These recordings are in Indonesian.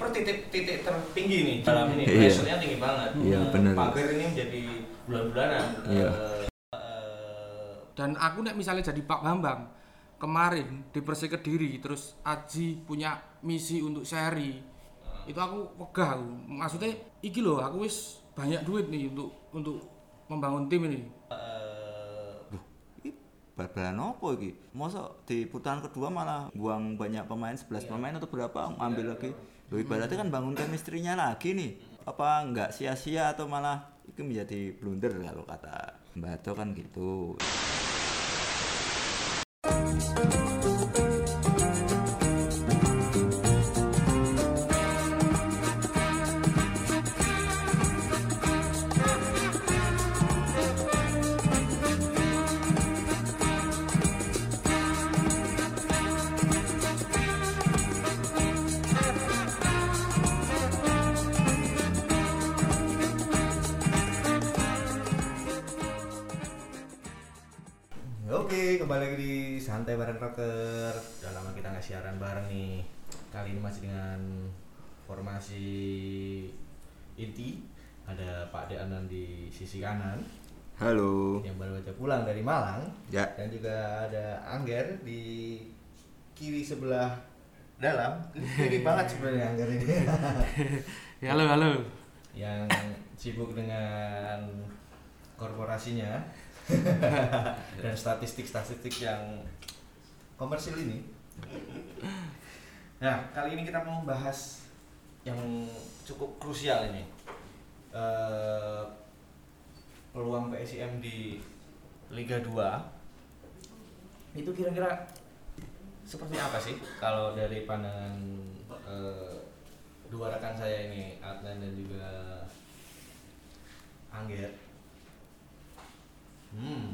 kiper titik titik tertinggi nih dalam ini Iya. pressure-nya tinggi banget. Iya, Eh, bener. Pagar ini menjadi bulan-bulanan. Iya. Eh, eh, Dan aku nek misalnya jadi Pak Bambang kemarin di Persik Kediri terus Aji punya misi untuk seri itu aku wegah aku. maksudnya iki loh aku wis banyak duit nih untuk untuk membangun tim ini Ih, bal-balan opo iki? Mosok di putaran kedua malah buang banyak pemain 11 pemain atau berapa ambil lagi. Loh ibaratnya kan bangun chemistry-nya lagi nih. Apa enggak sia-sia atau malah itu menjadi blunder kalau kata Mbak Ato kan gitu. Santai Bareng Rocker. Udah lama kita nggak siaran bareng nih. Kali ini masih dengan formasi inti. Ada Pak Deanan di sisi kanan Halo. yang baru aja pulang dari Malang Ya. dan juga ada Angger di kiri sebelah dalam. Kiri banget sebenarnya Angger ini. ya halo halo yang sibuk dengan korporasinya dan statistik-statistik yang komersil ini. Nah, kali ini kita mau bahas yang cukup krusial ini. Eh, peluang PSIM di Liga 2 itu kira-kira seperti apa sih kalau dari pandangan eh, dua rekan saya ini Adnan dan juga Angger hmm.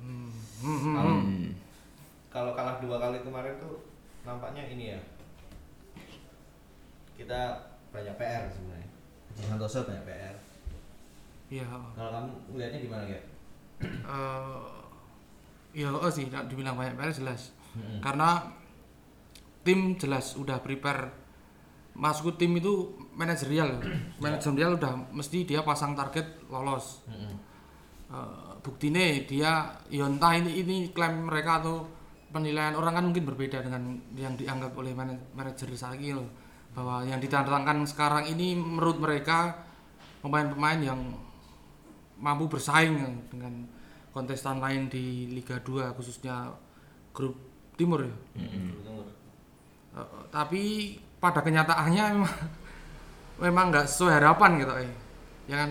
Hmm, Kalau- hmm. Kalau kalah dua kali kemarin tuh nampaknya ini ya. Kita banyak PR sebenarnya. Haji Santoso banyak PR iya kalau kamu melihatnya gimana ya eh iya oh sih. Nak dibilang banyak PR jelas. Hmm. karena tim jelas udah prepare. Masuk tim itu manajerial. Manajerial udah mesti dia pasang target lolos. Hmm. Eh, buktine dia ya entah ini ini klaim mereka atau penilaian orang kan mungkin berbeda dengan yang dianggap oleh mana- manajer loh bahwa yang ditandatangkan sekarang ini menurut mereka pemain-pemain yang mampu bersaing dengan kontestan lain di Liga 2 khususnya grup timur ya. Tunggu. Eh, tapi pada kenyataannya memang memang nggak sesuai harapan gitu eh. Ya kan?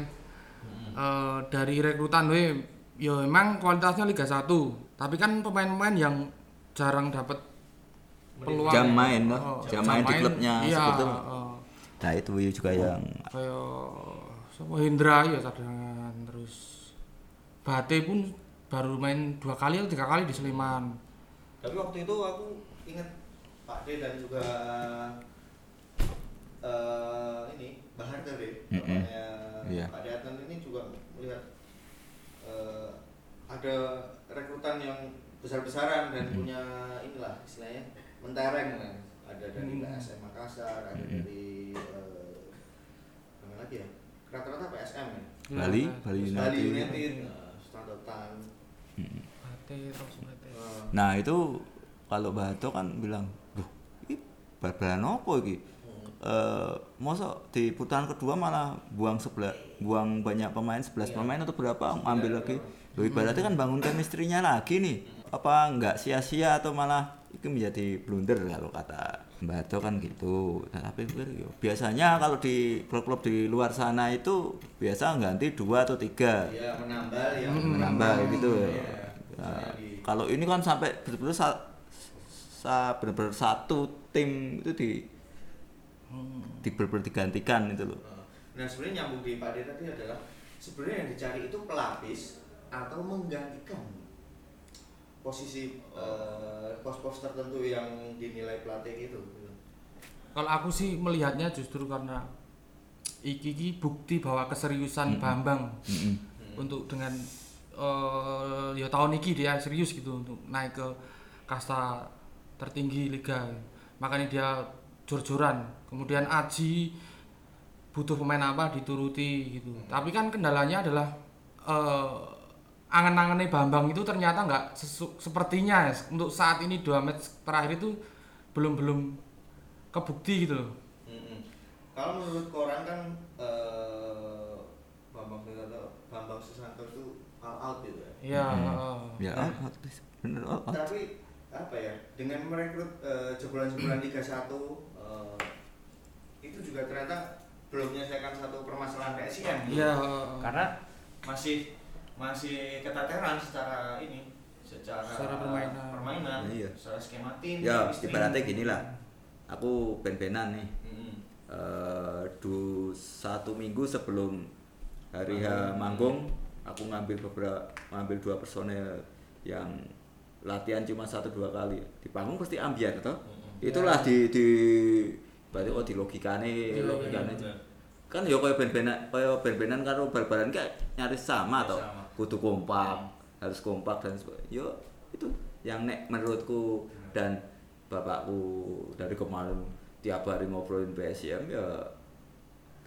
Eh, dari rekrutan we ya memang kualitasnya Liga 1 tapi kan pemain-pemain yang jarang dapat peluang. Jam main loh, Oh, jam main di klubnya iya, seperti eh, Nah itu juga yang kayak siapa? Hendra ya cadangan. Terus Bate pun baru main dua kali atau tiga kali di Sleman. Tapi waktu itu aku ingat Pak D dan juga eh ada rekrutan yang besar-besaran dan Mm-mm. punya inilah istilahnya mentereng kan ada dari Mm. PSM Makassar ada Mm-mm. dari eh, mana lagi ya rata-rata PSM ya Bali, Iya, Bali Terus Bali United. United eh, terus Bate eh, Nah itu kalau Bato kan bilang, duh, ini bal-balan opo iki? Eh, mosok di putaran kedua malah buang sebelah, buang banyak pemain 11 Iya. pemain atau berapa ambil lagi. Loh ibaratnya kan bangun chemistry-nya lagi nih. Apa nggak sia-sia atau malah itu menjadi blunder kalau kata Mbak Ato kan gitu. Nah, tapi biasanya kalau di klub-klub di luar sana itu biasa ganti dua atau tiga ya menambah ya menambah gitu Iya. Nah, kalau ini kan sampai benar-benar sa, sa benar-benar satu tim itu di di benar-benar digantikan itu loh Nah sebenarnya nyambung di Pak tadi adalah sebenarnya yang dicari itu pelapis atau menggantikan posisi eh, pos-pos tertentu yang dinilai pelatih gitu. Kalau aku sih melihatnya justru karena iki iki bukti bahwa keseriusan Bambang Mm-mm. untuk dengan eh, ya tahun ini dia serius gitu untuk naik ke kasta tertinggi liga. Makanya dia jor-joran kemudian Aji butuh pemain apa dituruti gitu tapi kan kendalanya adalah eh, angan-angannya Bambang itu ternyata nggak sepertinya ya, untuk saat ini dua match terakhir itu belum belum kebukti gitu loh Mm-mm. Kalau menurut koran kan eh, Bambang Susanto, Bambang Susanto itu all out gitu ya. Iya, Hmm. heeh. Ya, Nah. out, bener out, out. Tapi apa ya dengan merekrut eh, jebolan-jebolan Liga 1 eh, itu juga ternyata belum menyelesaikan satu permasalahan gitu. Iya, heeh. Karena masih masih keteteran secara ini secara, Secara permainan. permainan, Iya. secara skema tim. Ya, ibaratnya gini lah. Aku ben-benan nih. Mm-mm. eh du satu minggu sebelum hari H manggung aku ngambil beberapa ngambil dua personel yang latihan cuma satu dua kali di panggung pasti ambiar toh itulah di di berarti oh di logikane Iya, logikane kan ya kaya ben-benan kaya ben-benan karo bal-balan kayak nyaris sama Ya, toh sama. Kudu kompak harus kompak dan sebagainya yo itu yang nek menurutku dan bapakku dari kemarin tiap hari ngobrolin PSM ya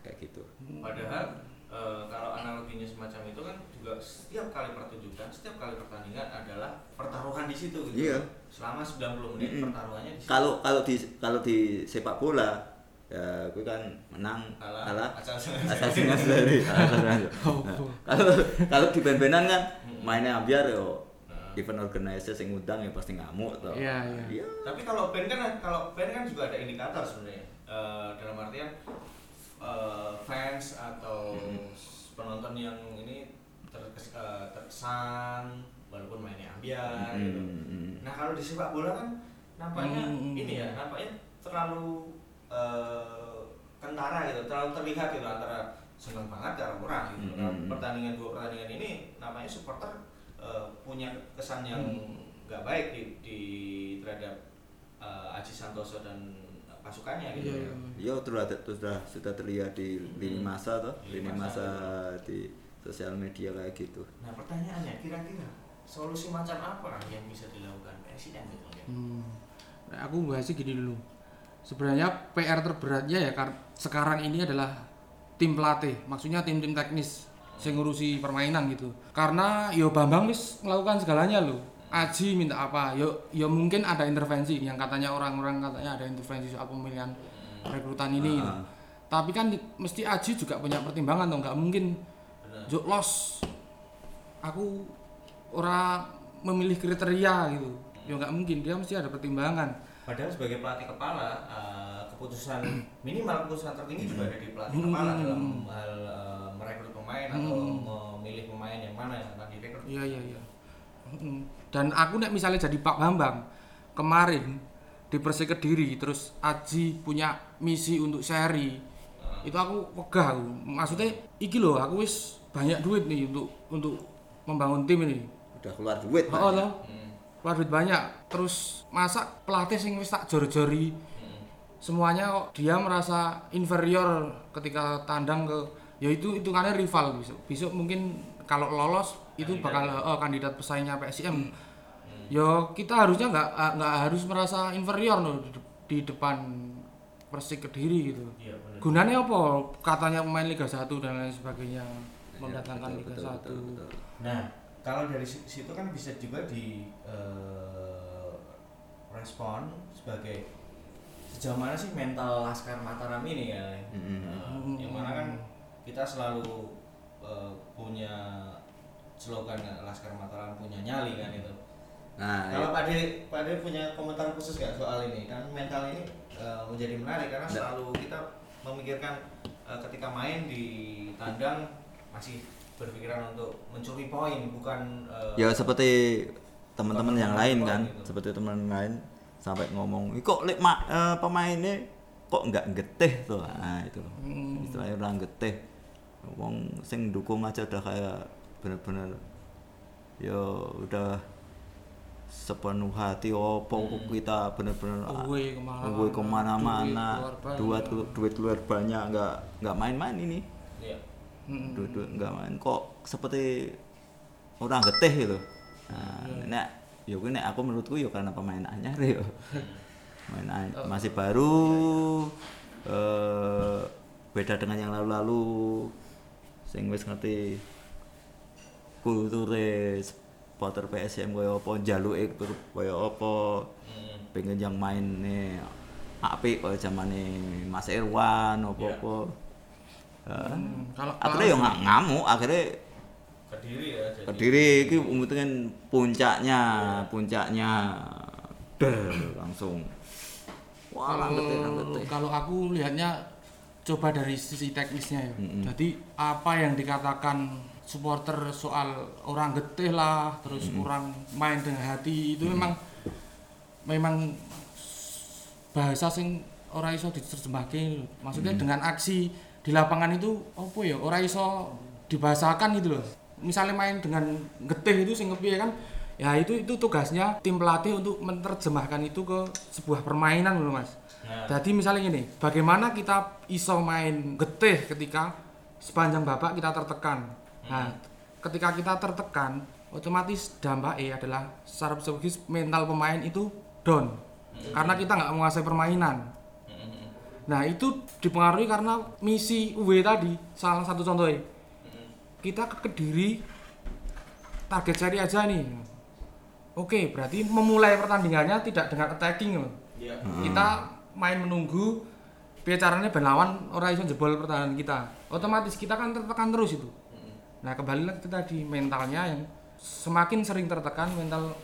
kayak gitu Padahal eh, kalau analoginya semacam itu kan juga setiap kali pertunjukan, setiap kali pertandingan adalah pertaruhan di situ gitu. Iya. Selama 90 menit Mm-mm. pertaruhannya di situ. kalau kalau di kalau di sepak bola ya gue kan menang Kalah, kalah asal- singa sendiri Oh, Nah, oh. kalau kalau di ben-benan kan mainnya ambiar yo Nah. event organizer yang ngundang ya pasti ngamuk toh Iya, iya. Tapi kalau band kan kalau band kan juga ada indikator sebenarnya. Eh, dalam artian eh, fans atau penonton yang ini terkes- eh, terkesan walaupun mainnya ambiar Mm, gitu. Nah kalau di sepak bola kan nampaknya Hmm. ini ya nampaknya terlalu eh, kentara gitu, terlalu terlihat gitu antara senang banget cara murah gitu. Hmm. Nah, pertandingan dua pertandingan ini namanya supporter eh, punya kesan yang nggak baik di, di terhadap eh, Aji Santoso dan pasukannya gitu. Iya, ya. Yo sudah sudah sudah terlihat di lini Hmm. masa toh, Lini lini masa. masa di sosial media kayak gitu. Nah pertanyaannya kira-kira solusi macam apa yang bisa dilakukan presiden gitu ya? Hmm. Nah, aku bahasnya gini dulu. Sebenarnya PR terberatnya ya kar- sekarang ini adalah tim pelatih, maksudnya tim-tim teknis yang ngurusi permainan gitu. Karena yo Bambang wis melakukan segalanya loh. Aji minta apa? Yo yo mungkin ada intervensi yang katanya orang-orang katanya ada intervensi soal pemilihan rekrutan ini. gitu. Ah. Tapi kan di- mesti Aji juga punya pertimbangan tuh, nggak mungkin. Juk los. Aku ora memilih kriteria gitu. Ya nggak mungkin, dia mesti ada pertimbangan. Padahal sebagai pelatih kepala, eh, keputusan minimal keputusan tertinggi juga ada di pelatih Hmm. kepala dalam hal eh, merekrut pemain atau Hmm. memilih pemain yang mana yang akan direkrut. Iya iya iya. Mm. Dan aku nek misalnya jadi Pak Bambang kemarin di Persik Kediri terus Aji punya misi untuk seri itu aku wegah aku. maksudnya iki loh aku wis banyak duit nih untuk untuk membangun tim ini Udah keluar duit. oh, Pak. Keluar duit banyak terus masa pelatih sing wis tak jor-jori Hmm. semuanya kok dia merasa inferior ketika tandang ke ya itu hitungannya rival besok besok mungkin kalau lolos itu Kandidat. bakal oh, kandidat pesaingnya PSIM Hmm. ya kita harusnya nggak nggak harus merasa inferior loh di, di depan Persik Kediri gitu Iya benar. gunanya apa katanya pemain Liga 1 dan lain sebagainya mendatangkan Betul, Liga betul, 1 betul, betul. Nah, kalau dari si- situ kan bisa juga di eh, respon sebagai sejauh mana sih mental Laskar Mataram ini ya. Mm-mm. Eh, yang mana kan kita selalu eh, punya slogan Laskar Mataram punya nyali kan itu. Nah, Kalau Pak De, Pak De punya komentar khusus nggak soal ini? Kan mental ini eh, menjadi menarik karena selalu kita memikirkan eh, ketika main di tandang masih berpikiran untuk mencuri poin bukan eh, ya seperti teman-teman yang lain kan, Gitu. seperti teman lain sampai ngomong, "Ih, kok lek ma- eh, pemainnya kok nggak geteh tuh." Nah, itu. loh. Hmm. Istilahnya orang geteh. Wong sing dukung aja udah kayak bener-bener ya udah sepenuh hati opo kok kita bener-bener Away ke mana-mana, keluar duit duit keluar banyak nggak nggak main-main ini iya. Mm-mm. duit duit nggak main. Kok seperti orang geteh gitu. Nah nek ya nek aku menurutku ya karena pemain anyar ya. Main a- masih baru eh beda dengan yang lalu-lalu. Sing wis ngerti kulture supporter PSM kaya apa njaluke tur kaya apa. Hmm. pengen yang main nih apik kaya zamane Mas Irwan apa-apa. Heeh. Hmm, kalau akhirnya ya nggak ngamuk akhirnya Kediri ya jadi. Kediri iki mungkin puncaknya, puncaknya der langsung. Wah, langgete langgete. kalau aku lihatnya coba dari sisi teknisnya ya. Mm-mm. Jadi apa yang dikatakan supporter soal orang getih lah, terus orang main dengan hati itu memang memang bahasa sing ora iso diterjemahke. Maksudnya dengan aksi di lapangan itu apa ya? Ora iso dibahasakan gitu loh. Misalnya main dengan getih itu sing kepiye kan ya itu itu tugasnya tim pelatih untuk menerjemahkan itu ke sebuah permainan loh Mas. Nah, Jadi misalnya gini, bagaimana kita iso main getih ketika sepanjang babak kita tertekan. Nah, ketika kita tertekan, otomatis dampaknya adalah secara psikologis mental pemain itu down. Karena kita nggak menguasai permainan. Hmm, Nah, itu dipengaruhi karena misi UW tadi, salah satu contohnya. Kita ke Kediri target seri aja nih. Oke, berarti memulai pertandingannya tidak dengan attacking loh Iya. kita main menunggu piye caranya ben lawan ora iso jebol pertahanan kita otomatis kita kan tertekan terus itu nah kembali lagi tadi mentalnya yang semakin sering tertekan mental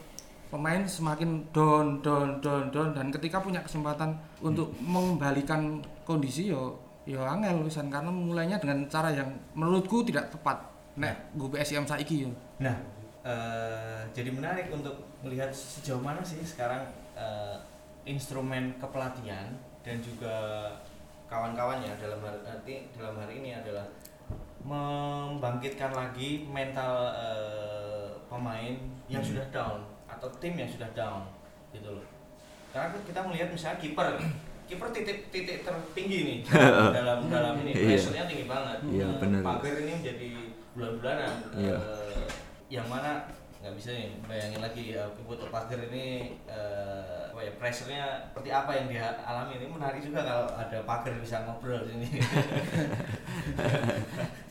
pemain semakin down down down down. Dan ketika punya kesempatan untuk mengembalikan kondisi yo yo angel wisan karena memulainya dengan cara yang menurutku tidak tepat. Nek gue PSM saiki yo. Nah, eh, jadi menarik untuk melihat sejauh mana sih sekarang eh, instrumen kepelatihan dan juga kawan-kawannya dalam hari, arti dalam hari ini adalah membangkitkan lagi mental eh, pemain yang sudah down atau tim yang sudah down gitu loh. Karena kan kita melihat misalnya kiper kiper titik titik tertinggi nih dalam dalam ini Iya. pressure-nya tinggi banget. Iya, Eh, bener. Pagar ini menjadi bulan-bulanan Iya. eh, yang mana nggak bisa nih bayangin lagi ya Pivot Pagar ini eh, apa ya pressure-nya seperti apa yang dia alami ini menarik juga kalau ada Pagar bisa ngobrol di sini.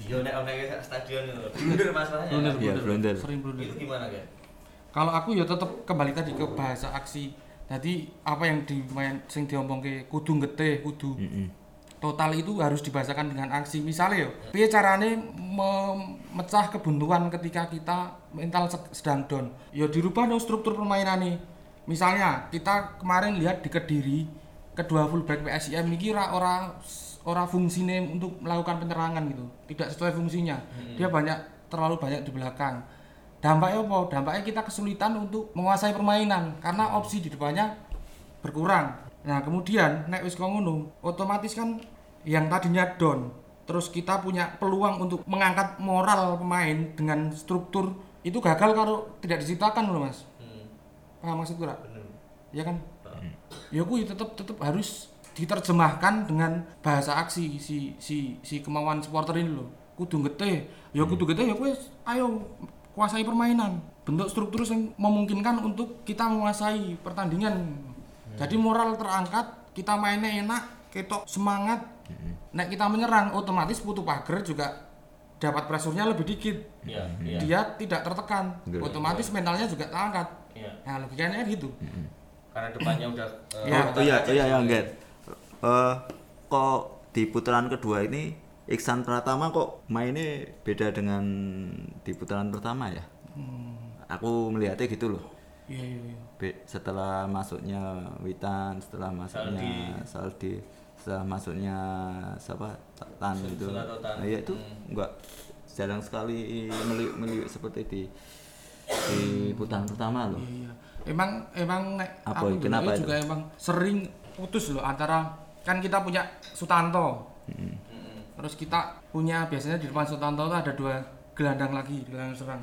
Dia nek nek stadion itu blunder masalahnya. Blunder, Iya, blunder. sering blunder Itu gimana kan? Kalau aku ya tetap kembali tadi ke bahasa aksi. Jadi apa yang dimain sing diomongke kudu getih kudu Mm-mm. total itu harus dibahasakan dengan aksi. Misalnya yo piye carane memecah kebuntuan ketika kita mental se- sedang down? Ya dirubah dong struktur permainan nih misalnya kita kemarin lihat di kediri kedua fullback PSIM ini ora ora ora fungsinya untuk melakukan penyerangan gitu. Tidak sesuai fungsinya. Dia banyak terlalu banyak di belakang dampaknya apa? Dampaknya kita kesulitan untuk menguasai permainan karena opsi di depannya berkurang. Nah kemudian nek wis ngono otomatis kan yang tadinya down terus kita punya peluang untuk mengangkat moral pemain dengan struktur itu gagal kalau tidak diciptakan loh mas. Hmm, paham maksudku ora? bener. ya kan? Ya kuwi tetap tetap harus diterjemahkan dengan bahasa aksi si si si kemauan supporter ini loh. Kudu getih ya kudu getih ya kuwi ayo kuasai permainan bentuk struktur yang memungkinkan untuk kita menguasai pertandingan jadi moral terangkat kita mainnya enak ketok semangat nek kita menyerang otomatis putu pagar juga dapat presurnya lebih dikit Iya, iya. dia tidak tertekan Betul. otomatis mentalnya juga terangkat Iya. nah logikanya kan gitu Karena depannya udah Ya. Oh, oh iya, oh iya, ya, sih. Ngget. Eh, kok di putaran kedua ini Iksan Pratama kok mainnya beda dengan di putaran pertama ya? Aku melihatnya gitu loh. iya iya iya Be- setelah masuknya Witan, setelah masuknya Saldi, setelah masuknya siapa Tan itu, nah, ya itu Hmm. enggak jarang sekali meliuk meliuk seperti di di putaran pertama loh. Iya, iya. Emang emang Apa, aku kenapa dulu itu? juga emang sering putus loh antara kan kita punya Sutanto. Mm-mm. Terus kita punya biasanya di depan Sutanto itu ada dua gelandang lagi, gelandang serang.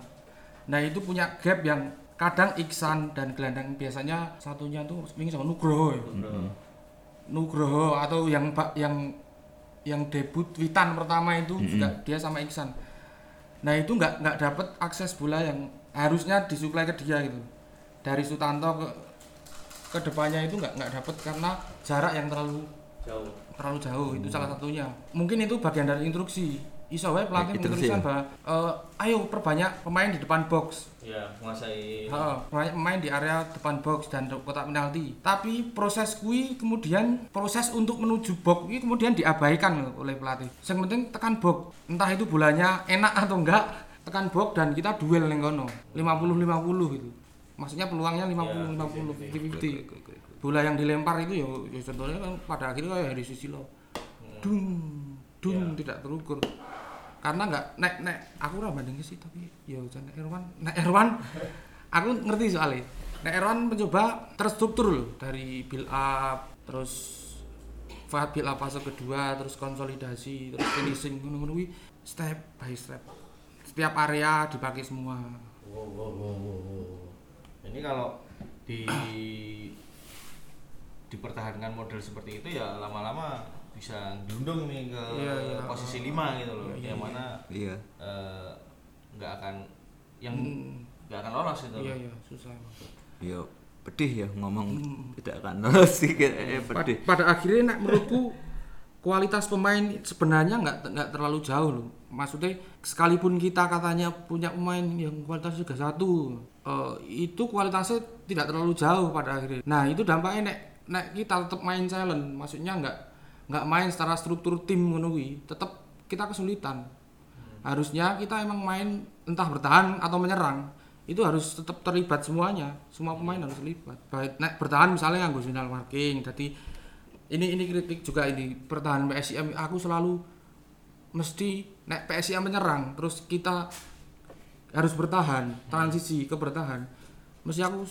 Nah, itu punya gap yang kadang Iksan dan gelandang biasanya satunya tuh wingi sama Nugroho. ya. Nugroho atau yang yang yang debut Witan pertama itu juga dia sama Iksan. Nah itu nggak nggak dapat akses bola yang harusnya disuplai ke dia gitu. Dari Sutanto ke ke depannya itu nggak nggak dapat karena jarak yang terlalu jauh terlalu jauh itu salah satunya mungkin itu bagian dari instruksi iso wae pelatih menuliskan ya? bahwa eh, ayo perbanyak pemain di depan box ya menguasai Heeh, banyak pemain di area depan box dan kotak penalti. Tapi proses kui kemudian proses untuk menuju box ini kemudian diabaikan oleh pelatih. Yang penting tekan box. Entah itu bolanya enak atau enggak, tekan box dan kita duel ning kono. 50-50 gitu. Maksudnya peluangnya 50-50, 50-50. Bola yang dilempar itu ya, ya contohnya kan pada akhirnya kayak dari sisi lo. Dung, dung tidak terukur. Karena enggak nek nek aku ora banding sih tapi ya nek Erwan, nek Erwan aku ngerti soalnya. Nek Erwan mencoba terstruktur loh dari build up terus build up fase kedua terus konsolidasi terus finishing ngono-ngono step by step. Setiap area dipakai semua. Wow, wow, wow, wow. Ini kalau di dipertahankan model seperti itu ya lama-lama bisa gelundung nih ke Iya, iya. posisi 5 gitu loh. Iya, iya, yang iya. mana iya eh, nggak akan yang Hmm. nggak akan lolos gitu. Iya loh. iya susah. emang. ya pedih ya ngomong Hmm. tidak akan lolos sih kayaknya pada, pedih pada akhirnya nek menurutku kualitas pemain sebenarnya nggak nggak terlalu jauh loh maksudnya sekalipun kita katanya punya pemain yang kualitasnya juga satu eh, itu kualitasnya tidak terlalu jauh pada akhirnya nah itu dampaknya nek nek kita tetap main challenge maksudnya nggak nggak main secara struktur tim kuwi, tetap kita kesulitan. Harusnya kita emang main entah bertahan atau menyerang itu harus tetap terlibat semuanya. Semua pemain harus terlibat. Baik nek bertahan misalnya nganggo zonal marking jadi ini ini kritik juga ini pertahanan PSIM aku selalu mesti nek PSIM menyerang terus kita harus bertahan transisi ke bertahan. Mesti aku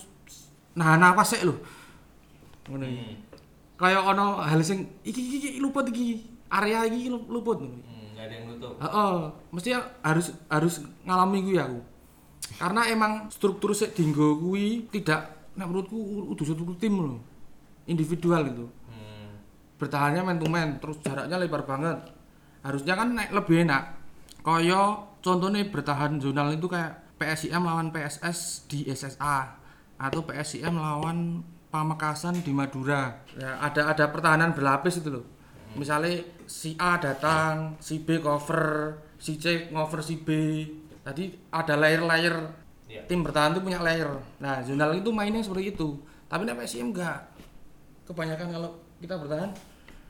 nahan napas sih loh ngono iki. Hmm. kayak ono hal sing iki iki, iki luput iki area iki lu- luput. Hmm, nggak ada yang nutup. Heeh, mesti harus harus ngalami kuwi aku. Karena emang struktur sik dinggo kuwi tidak nek menurutku udah struktur tim loh. Individual itu. Hmm. Bertahannya man to man, terus jaraknya lebar banget. Harusnya kan nek lebih enak. Kaya contohnya bertahan zonal itu kayak PSIM lawan PSS di SSA atau PSIM lawan Pamekasan di Madura. Ya, ada ada pertahanan berlapis itu loh. Misalnya si A datang, si B cover, si C ngover si B. Tadi ada layer-layer Iya. tim bertahan itu punya layer. Nah, zonal itu mainnya seperti itu. Tapi nek PSIM enggak. Kebanyakan kalau kita bertahan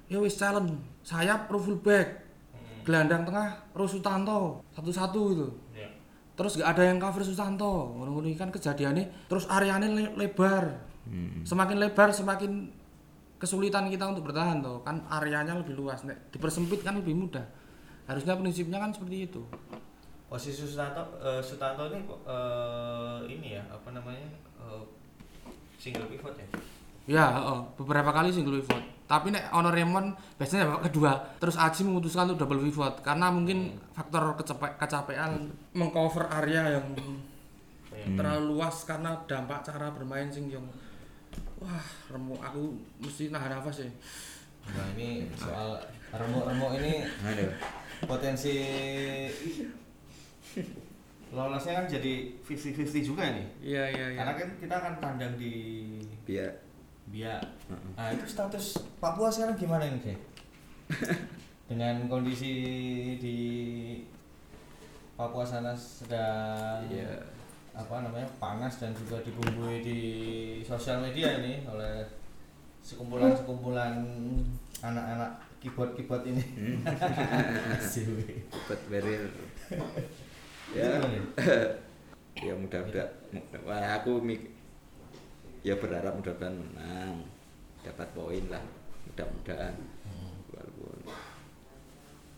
ya wis challenge. Sayap ro fullback. Hmm. Gelandang tengah ro Sutanto, satu-satu itu. Iya. Terus nggak ada yang cover Susanto. Ngono-ngono kan kejadiannya terus areanya le- lebar. Hmm. Semakin lebar semakin kesulitan kita untuk bertahan tuh. Kan areanya lebih luas. Nek dipersempit kan lebih mudah. Harusnya prinsipnya kan seperti itu. Posisi Sutanto eh, Sutanto ini eh, ini ya apa namanya eh, single pivot ya. Ya, heeh. beberapa kali single pivot. Tapi nek ono Raymond biasanya babak kedua. Terus Aji memutuskan untuk double pivot karena mungkin faktor kecape kecapean mengcover area yang Iya. terlalu luas karena dampak cara bermain sing yang wah remuk aku mesti nahan nafas ya. Nah ini soal remuk-remuk ini Aduh. potensi lolosnya kan jadi 50-50 juga nih. Iya iya iya. Karena kan kita akan tandang di biar Biak. Nah itu status Papua sekarang gimana ini Jay? Dengan kondisi di Papua sana sedang Iya. Apa namanya panas dan juga dibumbui di sosial media ini oleh sekumpulan-sekumpulan anak-anak keyboard-keyboard ini. Buat barrier. Itu ya. ya mudah-mudahan wah aku mik ya berharap mudah-mudahan menang. Dapat poin lah mudah-mudahan. Walaupun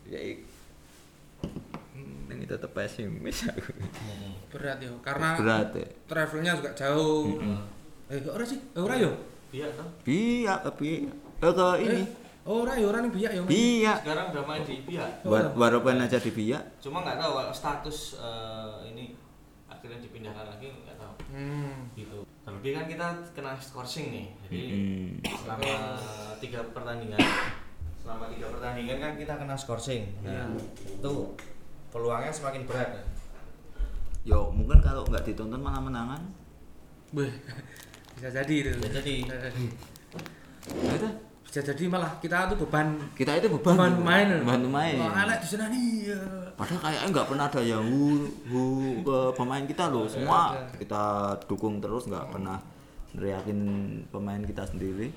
ya ini tetap pesimis aku Hmm. Berat ya karena berat ya travelnya juga jauh. Eh kok ora sih? Eh, ora yo. Biak toh? biak tapi eh ke ini Eh, oh, ora yo ora ning biak yo. Biak Sekarang udah main di Biak. Wa- walaupun aja di biak Cuma nggak tahu status eh, ini akhirnya dipindahkan lagi nggak tahu. Hmm. gitu terlebih kan kita kena scoring nih jadi Hmm. selama tiga pertandingan selama tiga pertandingan kan kita kena scoring nah Iya. itu peluangnya semakin berat ya. yo mungkin kalau nggak ditonton malah menangan Beh. bisa jadi itu Bisa jadi. Bisa jadi. Nah, itu bisa jadi malah kita tuh beban kita itu beban beban pemain beban pemain Wah, elek di sana nih ya. padahal kayaknya nggak pernah ada yang hu, hu ke pemain kita loh semua ada. kita dukung terus nggak pernah neriakin pemain kita sendiri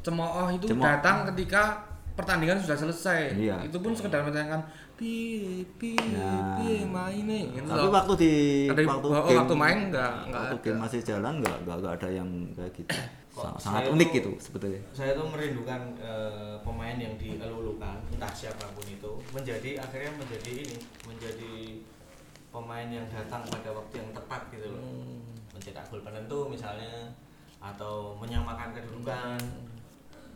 cemooh itu Cemooh. datang ketika pertandingan sudah selesai Iya. itu pun sekedar menanyakan pi pi Nah. pi main nih gitu tapi loh. waktu di Ada- waktu oh, game, waktu main nggak nggak waktu ada. game masih jalan nggak? Nggak nggak ada yang kayak gitu. Sangat saya unik tuh- gitu sebetulnya. saya tuh merindukan eh, pemain yang dielulukan entah siapa pun itu menjadi akhirnya menjadi ini menjadi pemain yang datang pada waktu yang tepat gitu loh. Hmm. mencetak gol penentu misalnya atau menyamakan kedudukan.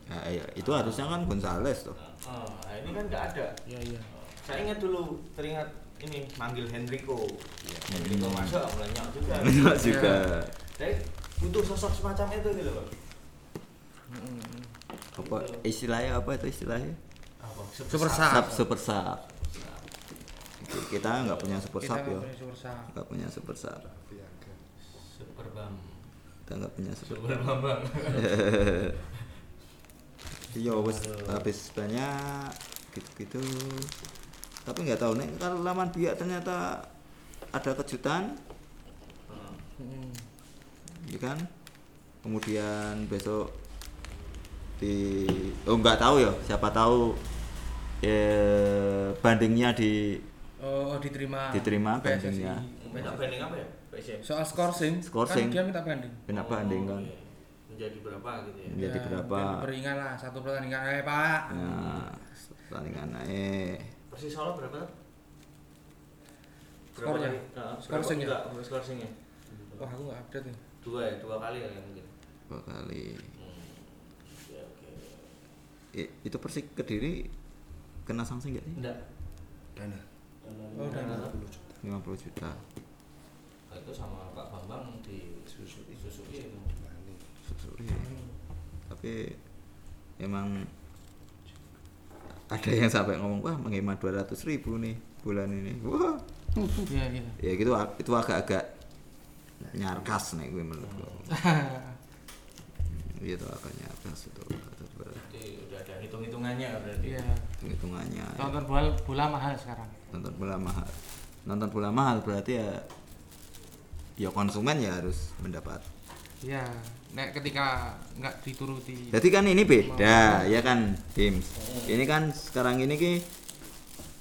Ya, ya, itu harusnya kan Gonzales tuh. Eh, nah ini kan nggak ada. Iya iya saya ingat dulu teringat ini manggil Henrico Henrico Hmm. masuk melenyap juga. Enggak juga. Saya butuh sosok semacam itu gitu loh Hmm. apa istilahnya apa itu istilahnya? Apa? Super sub. super sub. Kita nggak punya super kita sub ya nggak punya super sub. Super bam. Kita nggak punya super super bambang iya wes habis banyak gitu-gitu tapi nggak tahu nih kalau laman biak ternyata ada kejutan Hmm. ya kan kemudian besok di oh nggak tahu ya siapa tahu eh, bandingnya di oh diterima Diterima PSSI. bandingnya. minta banding apa ya PSM soal skorsing Skorsing. kan dia minta banding kena banding kan iya. menjadi berapa gitu ya Menjadi Ya, berapa? beringan lah satu pertandingan aja pak nah pertandingan naik Persis Solo berapa? Skornya? Nah, berapa? sing ya? Enggak, berapa skor singnya? wah aku nggak update nih Dua ya, dua kali ya mungkin. dua kali Hmm. I- itu persik kediri kena sanksi nggak sih Enggak. Dana. oh udah Nah, 50 juta Nah, itu sama Pak Bambang di Suzuki Suzuki itu. Mani. Susuri. tapi emang ada yang sampai ngomong wah menghemat 200 ribu nih bulan ini. Wah. Iya iya. Ya gitu itu agak-agak nyarkas nih gue menurut gue iya tuh agak nyarkas itu Jadi udah ada hitung-hitungannya berarti. iya. Hitungannya ya. nonton bola bola mahal sekarang. Nonton bola mahal. Nonton bola mahal berarti ya ya konsumen ya harus mendapat iya nek ketika nggak dituruti. Jadi kan ini beda ya kan Dims ini kan sekarang ini ki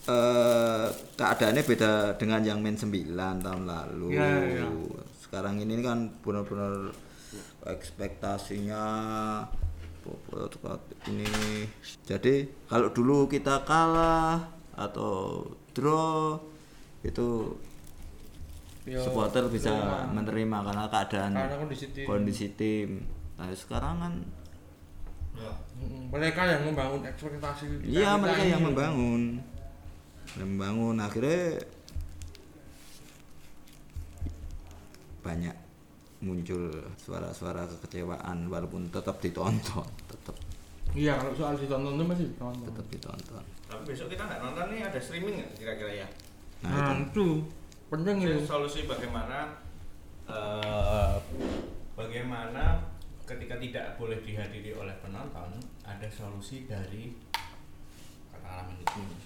eh keadaannya beda dengan yang main 9 tahun lalu. Iya, iya. sekarang ini kan benar-benar ekspektasinya ini. Jadi kalau dulu kita kalah atau draw itu Yo, supporter bisa terima. menerima karena keadaan Karena kondisi tim. kondisi tim. Nah, sekarang kan Ya. Mereka yang membangun ekspektasi iya mereka yang membangun. Yang membangun akhirnya banyak muncul suara-suara kekecewaan walaupun tetap ditonton, tetap iya kalau soal ditonton itu masih ditonton tetap ditonton. Tapi besok kita nggak nonton nih ada streaming nggak kira-kira ya? Nah, nah, itu itu penting Jadi itu solusi bagaimana eh, bagaimana ketika tidak boleh dihadiri oleh penonton ada solusi dari katakanlah manajemen.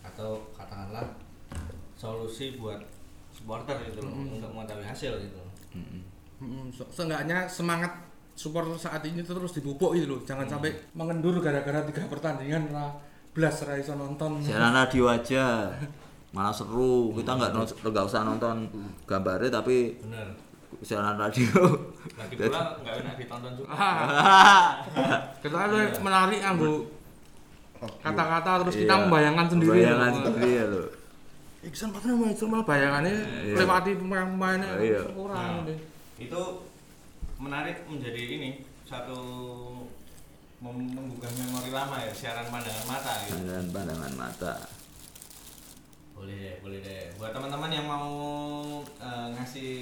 Atau katakanlah solusi buat supporter gitu loh Mm-mm. untuk mengetahui hasil gitu. Mm, se- seenggaknya semangat supporter saat ini terus dipupuk gitu loh. Jangan sampai mengendur gara-gara tiga pertandingan lah belas ra iso nonton. Siaran radio aja malah seru. Kita nggak non- nggak usah nonton gambarnya tapi bener. siaran radio. Lagi pula nggak enak ditonton juga. Kita ada menarik anggo kata-kata terus kita Iya, membayangkan sendiri. Bayangan loh. sendiri ya lo. Iksan pasti main cuma bayangannya Iya. lewati pemain-pemainnya. Iya. kurang Nah, deh. itu menarik menjadi ini satu menggugah memori lama ya siaran pandangan mata gitu. Pandangan pandangan mata. Boleh deh boleh deh. Buat teman-teman yang mau eh, ngasih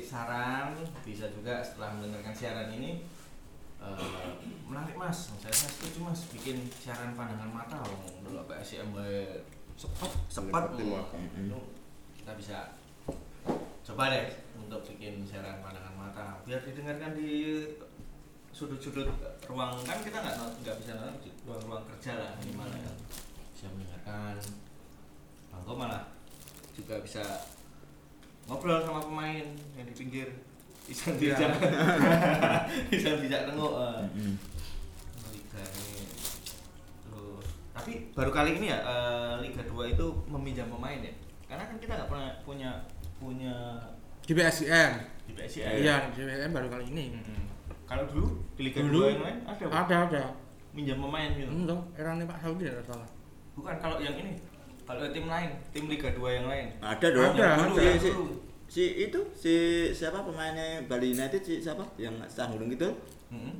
saran bisa juga setelah mendengarkan siaran ini eh, menarik mas. Saya, saya setuju mas. Bikin siaran pandangan mata dulu PSM cepat cepat Cepat, Hmm. wah. itu kita bisa coba deh untuk bikin siaran pandangan mata. Biar didengarkan di sudut-sudut ruang. Kan kita nggak nggak bisa nonton di ruang-ruang kerja lah minimal ya. Bisa mendengarkan Bangko malah juga bisa ngobrol sama pemain yang di pinggir. Bisa Iya. tidak bisa tidak tengok eh. Mm-mm. Liga ini. Terus tapi baru kali ini ya eh, Liga 2 itu meminjam pemain ya? Karena kan kita nggak pernah punya punya di PSIM di PSIS iya di PSIM baru kali ini. Mm-mm. kalau dulu di Liga Dulu 2 yang lain ada ada ada. Minjam pemain gitu? Enggak eranya Pak Saudi tidak salah. Bukan kalau yang ini kalau tim lain tim Liga 2 yang lain. Ada dong. Ada, dulu si, ya si, si itu si siapa pemainnya Bali United si siapa? Yang Sanggulung itu? Mm-mm.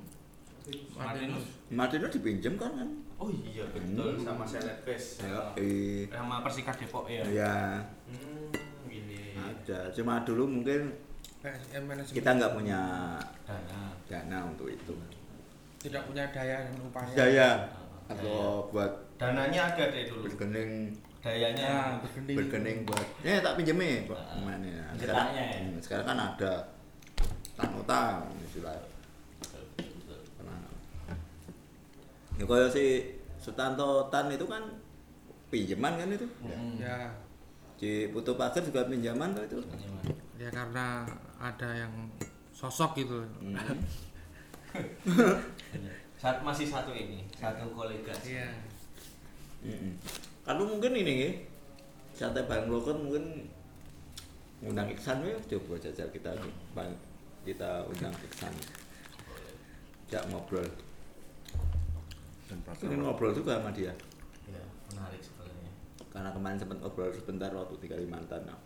Martinus. Martino dipinjam kan kan? Oh iya betul. Hmm. sama Celebes. Ya, eh, sama Persika Depok ya. Ya hmm, gini. Ada. Cuma dulu mungkin kita nggak punya dana. dana untuk itu. Tidak punya daya dan upaya. Daya. Atau buat dananya ada deh dulu. bergening dayanya ya bergening bergening buat ya tak pinjemin buat Ah, pemainnya sekarang, ya? hmm, sekarang kan ada tanota istilah Betul, betul. Nah. ya kalau si Sutanto Tan itu kan pinjaman kan itu Mm-mm. ya di Putu Pager juga pinjaman tuh itu ya karena ada yang sosok gitu Hmm. Saat masih satu ini, satu kolega. iya Mm-mm. Kalau mungkin ini ya, sate bareng loker mungkin undang Iksan ya, coba jajal kita kita undang Iksan. Jak ngobrol. Ini ngobrol juga sama dia. Ya, menarik sebenarnya. Karena kemarin sempat ngobrol sebentar waktu di Kalimantan. Nah.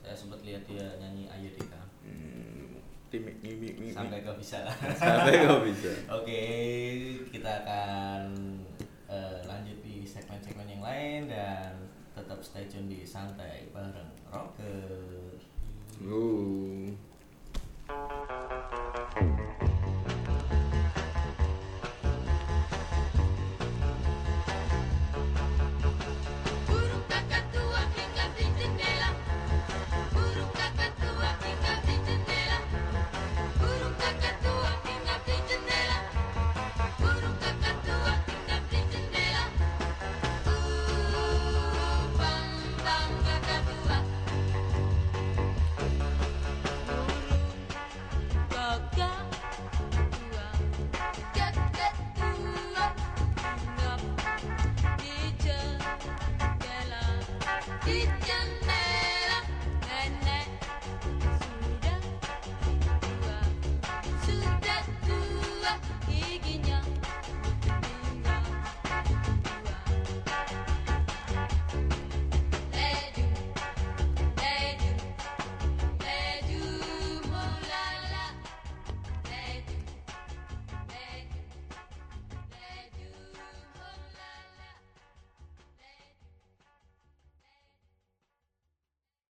Saya sempat lihat dia nyanyi Ayu Dika. Hmm, tim mi mi mi. Sampai gak bisa. sampai kok bisa. Oke, kita akan di segmen-segmen yang lain dan tetap stay tune di santai bareng Rocker. Ooh.